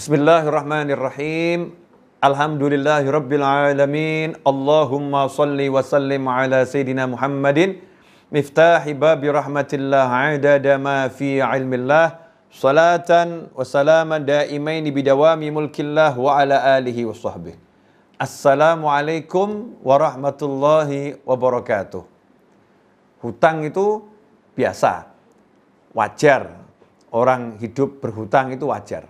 Bismillahirrahmanirrahim. Alhamdulillahirabbil alamin. Allahumma salli wa sallim ala sayidina Muhammadin miftahi babi rahmatillah adada ma fi ilmillah salatan wa salaman daimaini bidawami mulkillah wa ala alihi wa sahbihi. Assalamualaikum warahmatullahi wabarakatuh. Hutang itu biasa, wajar. Orang hidup berhutang itu wajar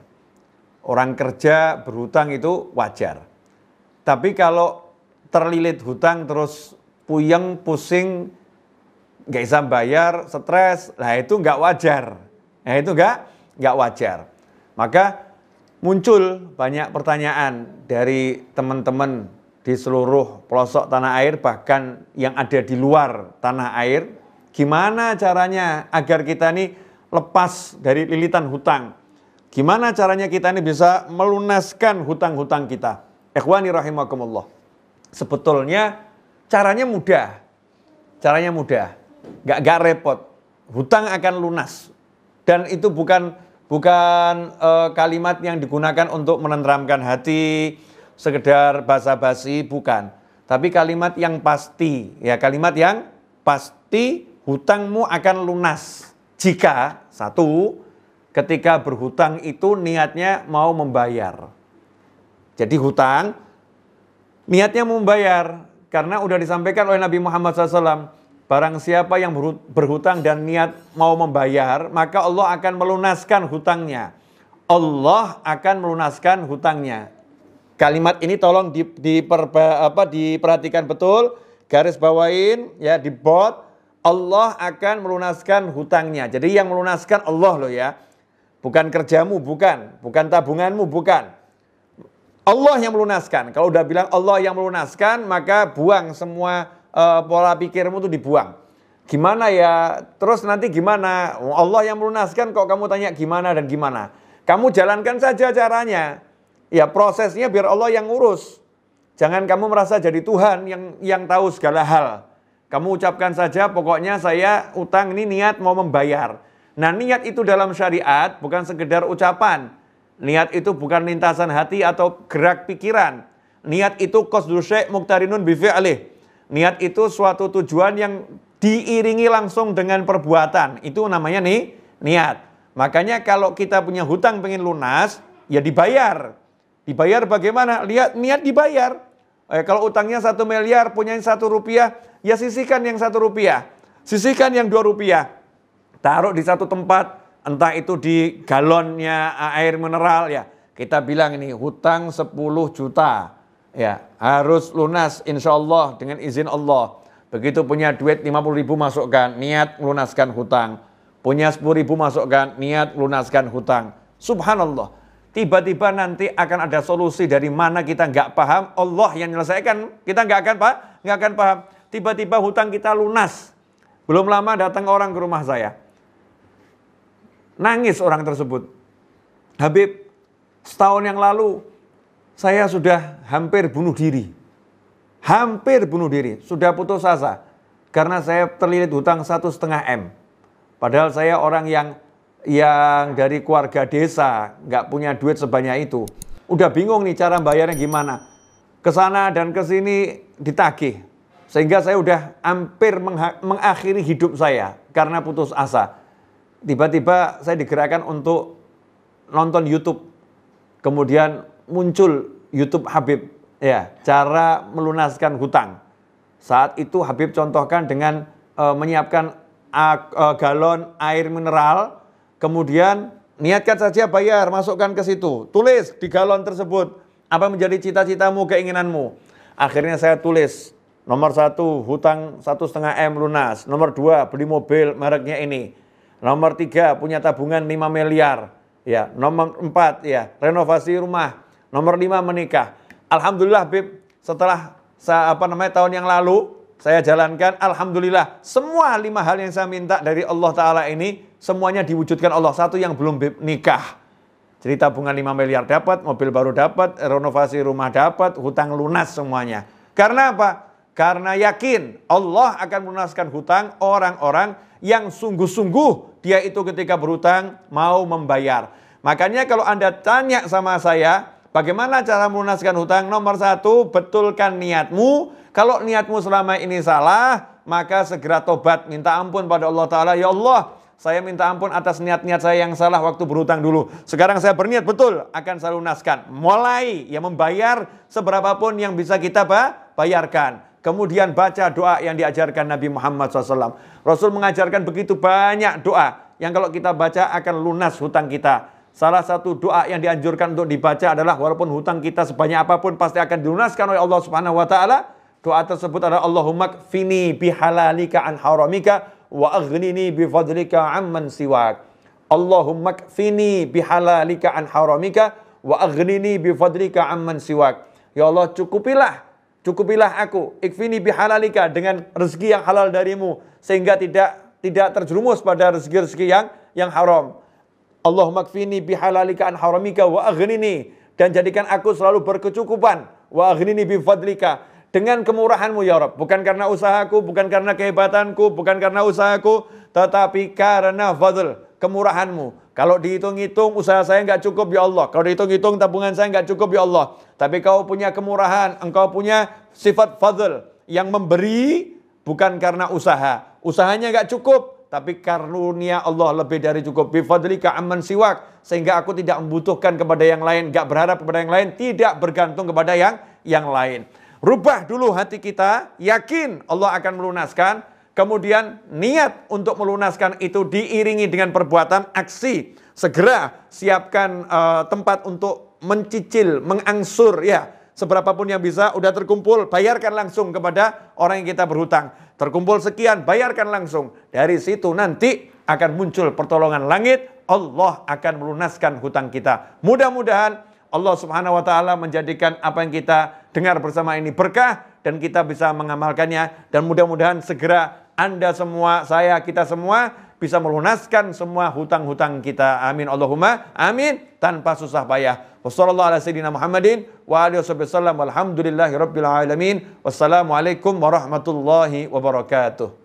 Orang kerja berhutang itu wajar. Tapi kalau terlilit hutang terus puyeng, pusing, nggak bisa bayar, stres, lah itu nggak wajar. Nah itu nggak nggak wajar. Maka muncul banyak pertanyaan dari teman-teman di seluruh pelosok tanah air bahkan yang ada di luar tanah air. Gimana caranya agar kita ini lepas dari lilitan hutang? Gimana caranya kita ini bisa melunaskan hutang-hutang kita? Ikhwani rahimakumullah. Sebetulnya caranya mudah. Caranya mudah. Gak, gak repot. Hutang akan lunas. Dan itu bukan bukan uh, kalimat yang digunakan untuk menenteramkan hati, sekedar basa-basi, bukan. Tapi kalimat yang pasti, ya kalimat yang pasti hutangmu akan lunas. Jika satu, ketika berhutang itu niatnya mau membayar. Jadi hutang niatnya membayar karena udah disampaikan oleh Nabi Muhammad SAW. Barang siapa yang berhutang dan niat mau membayar, maka Allah akan melunaskan hutangnya. Allah akan melunaskan hutangnya. Kalimat ini tolong di, di apa, diperhatikan betul, garis bawain, ya di bot. Allah akan melunaskan hutangnya. Jadi yang melunaskan Allah loh ya Bukan kerjamu, bukan. Bukan tabunganmu, bukan. Allah yang melunaskan. Kalau udah bilang Allah yang melunaskan, maka buang semua uh, pola pikirmu itu dibuang. Gimana ya? Terus nanti gimana? Allah yang melunaskan kok kamu tanya gimana dan gimana? Kamu jalankan saja caranya. Ya prosesnya biar Allah yang ngurus. Jangan kamu merasa jadi Tuhan yang yang tahu segala hal. Kamu ucapkan saja pokoknya saya utang ini niat mau membayar. Nah niat itu dalam syariat bukan sekedar ucapan. Niat itu bukan lintasan hati atau gerak pikiran. Niat itu syai' muktarinun bifi'lih. Niat itu suatu tujuan yang diiringi langsung dengan perbuatan. Itu namanya nih niat. Makanya kalau kita punya hutang pengen lunas, ya dibayar. Dibayar bagaimana? Lihat niat dibayar. Eh, kalau utangnya satu miliar, punya satu rupiah, ya sisihkan yang satu rupiah. Sisihkan yang dua rupiah taruh di satu tempat, entah itu di galonnya air mineral ya. Kita bilang ini hutang 10 juta. Ya, harus lunas insya Allah dengan izin Allah. Begitu punya duit 50 ribu masukkan, niat melunaskan hutang. Punya 10 ribu masukkan, niat melunaskan hutang. Subhanallah. Tiba-tiba nanti akan ada solusi dari mana kita nggak paham, Allah yang menyelesaikan, kita nggak akan paham, nggak akan paham. Tiba-tiba hutang kita lunas. Belum lama datang orang ke rumah saya. Nangis orang tersebut. Habib, setahun yang lalu saya sudah hampir bunuh diri. Hampir bunuh diri, sudah putus asa. Karena saya terlilit hutang satu setengah M. Padahal saya orang yang yang dari keluarga desa, nggak punya duit sebanyak itu. Udah bingung nih cara bayarnya gimana. Ke sana dan ke sini ditagih. Sehingga saya udah hampir mengakhiri hidup saya karena putus asa tiba-tiba saya digerakkan untuk nonton YouTube. Kemudian muncul YouTube Habib, ya, cara melunaskan hutang. Saat itu Habib contohkan dengan e, menyiapkan a, e, galon air mineral, kemudian niatkan saja bayar, masukkan ke situ. Tulis di galon tersebut apa menjadi cita-citamu, keinginanmu. Akhirnya saya tulis nomor satu hutang satu setengah m lunas, nomor dua beli mobil mereknya ini, Nomor tiga punya tabungan 5 miliar. Ya, nomor empat ya renovasi rumah. Nomor lima menikah. Alhamdulillah Bib, setelah apa namanya tahun yang lalu saya jalankan, alhamdulillah semua lima hal yang saya minta dari Allah Taala ini semuanya diwujudkan Allah. Satu yang belum Bib nikah. Jadi tabungan 5 miliar dapat, mobil baru dapat, renovasi rumah dapat, hutang lunas semuanya. Karena apa? Karena yakin Allah akan melunaskan hutang orang-orang yang sungguh-sungguh dia itu ketika berhutang mau membayar. Makanya kalau Anda tanya sama saya, bagaimana cara melunaskan hutang? Nomor satu, betulkan niatmu. Kalau niatmu selama ini salah, maka segera tobat, minta ampun pada Allah Ta'ala. Ya Allah, saya minta ampun atas niat-niat saya yang salah waktu berhutang dulu. Sekarang saya berniat betul akan saya lunaskan. Mulai ya membayar seberapapun yang bisa kita bayarkan. Kemudian baca doa yang diajarkan Nabi Muhammad SAW. Rasul mengajarkan begitu banyak doa yang kalau kita baca akan lunas hutang kita. Salah satu doa yang dianjurkan untuk dibaca adalah walaupun hutang kita sebanyak apa pun pasti akan dilunaskan oleh Allah Subhanahu wa taala. Doa tersebut adalah Allahumma kfini bihalalika an haramika wa aghnini bi fadlika amman siwak. Allahumma kfini bihalalika an haramika wa aghnini bi fadlika amman siwak. Ya Allah cukupilah cukupilah aku ikfini bihalalika dengan rezeki yang halal darimu sehingga tidak tidak terjerumus pada rezeki-rezeki yang yang haram. Allahumma kfini bihalalika an haramika wa aghnini dan jadikan aku selalu berkecukupan wa aghnini bi fadlika dengan kemurahanmu ya Rob. Bukan karena usahaku, bukan karena kehebatanku, bukan karena usahaku, tetapi karena fadl, kemurahanmu. Kalau dihitung-hitung usaha saya nggak cukup ya Allah. Kalau dihitung-hitung tabungan saya nggak cukup ya Allah. Tapi kau punya kemurahan, engkau punya sifat fadl yang memberi bukan karena usaha. Usahanya nggak cukup, tapi karunia Allah lebih dari cukup. Bifadlika amman siwak. Sehingga aku tidak membutuhkan kepada yang lain, nggak berharap kepada yang lain, tidak bergantung kepada yang yang lain. Rubah dulu hati kita, yakin Allah akan melunaskan. Kemudian niat untuk melunaskan itu diiringi dengan perbuatan aksi. Segera siapkan uh, tempat untuk mencicil, mengangsur ya. Seberapapun yang bisa, udah terkumpul, bayarkan langsung kepada orang yang kita berhutang. Terkumpul sekian, bayarkan langsung. Dari situ nanti akan muncul pertolongan langit, Allah akan melunaskan hutang kita. Mudah-mudahan Allah Subhanahu wa taala menjadikan apa yang kita dengar bersama ini berkah dan kita bisa mengamalkannya dan mudah-mudahan segera Anda semua, saya, kita semua bisa melunaskan semua hutang-hutang kita. Amin Allahumma amin tanpa susah payah. Wassalamualaikum warahmatullahi wabarakatuh.